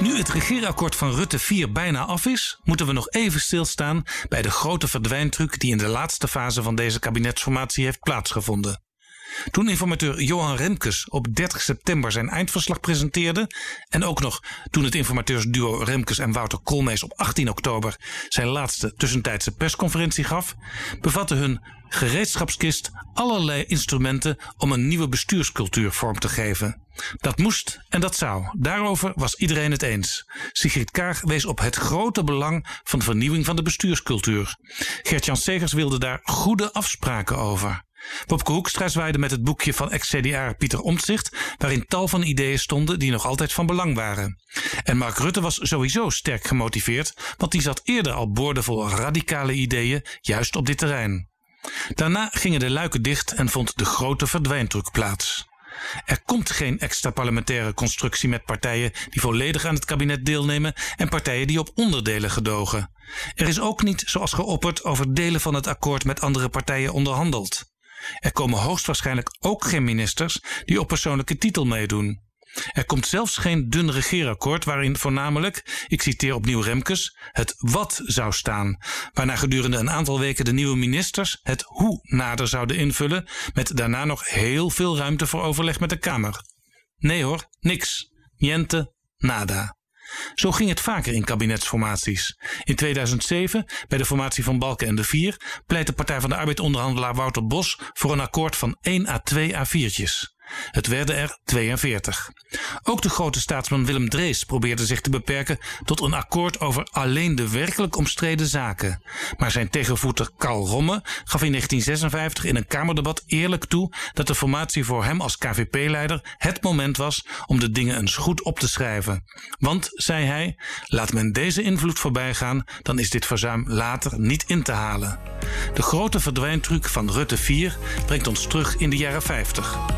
Nu het regeerakkoord van Rutte 4 bijna af is, moeten we nog even stilstaan bij de grote verdwijntruc die in de laatste fase van deze kabinetsformatie heeft plaatsgevonden. Toen informateur Johan Remkes op 30 september zijn eindverslag presenteerde en ook nog toen het informateursduo Remkes en Wouter Koolmees op 18 oktober zijn laatste tussentijdse persconferentie gaf, bevatte hun gereedschapskist allerlei instrumenten om een nieuwe bestuurscultuur vorm te geven. Dat moest en dat zou. Daarover was iedereen het eens. Sigrid Kaag wees op het grote belang van vernieuwing van de bestuurscultuur. Gert-Jan Segers wilde daar goede afspraken over. Popke Hoekstra zwaaide met het boekje van ex-CDA Pieter Omtzigt, waarin tal van ideeën stonden die nog altijd van belang waren. En Mark Rutte was sowieso sterk gemotiveerd, want die zat eerder al boordevol radicale ideeën juist op dit terrein. Daarna gingen de luiken dicht en vond de grote verdwijndruk plaats. Er komt geen extra parlementaire constructie met partijen die volledig aan het kabinet deelnemen en partijen die op onderdelen gedogen. Er is ook niet, zoals geopperd, over delen van het akkoord met andere partijen onderhandeld. Er komen hoogstwaarschijnlijk ook geen ministers die op persoonlijke titel meedoen. Er komt zelfs geen dun regeerakkoord waarin voornamelijk, ik citeer opnieuw Remkes, het wat zou staan, waarna gedurende een aantal weken de nieuwe ministers het hoe nader zouden invullen, met daarna nog heel veel ruimte voor overleg met de Kamer. Nee hoor, niks. Niente, nada. Zo ging het vaker in kabinetsformaties. In 2007, bij de formatie van Balken en de Vier, pleit de Partij van de Arbeid-onderhandelaar Wouter Bos voor een akkoord van 1 à 2 A4'tjes. Het werden er 42. Ook de grote staatsman Willem Drees probeerde zich te beperken tot een akkoord over alleen de werkelijk omstreden zaken. Maar zijn tegenvoeter Karl Romme gaf in 1956 in een Kamerdebat eerlijk toe dat de formatie voor hem als KVP-leider het moment was om de dingen eens goed op te schrijven. Want, zei hij, laat men deze invloed voorbij gaan, dan is dit verzuim later niet in te halen. De grote verdwijntruc van Rutte 4 brengt ons terug in de jaren 50.